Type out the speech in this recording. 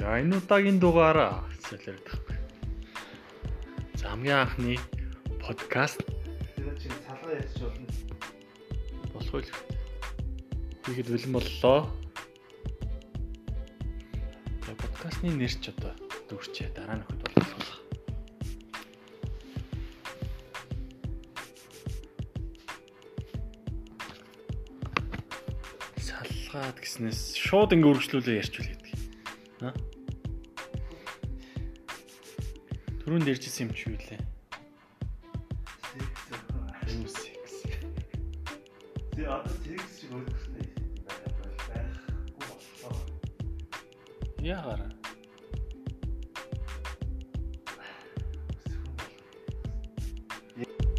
За энэ удаагийн дугаараа хэлээд байхгүй. За хамгийн анхны подкаст Тэр чинь салгаа ярьж болно. болох үл. Хийхэд бэлэн боллоо. За подкастны нэр ч одоо дүүрчээ дараа нь хөт болчихлоо. Салгаад гиснээс шууд ингэ үргэлжлүүлээ ярьчвал гэдэг. Аа? Түрүүнд ярьжсэн юм чи юу лээ? Секс. Секс. Тэр одоо секс шиг ойлгосноо байхгүй боллоо. Яагаад? Yeah.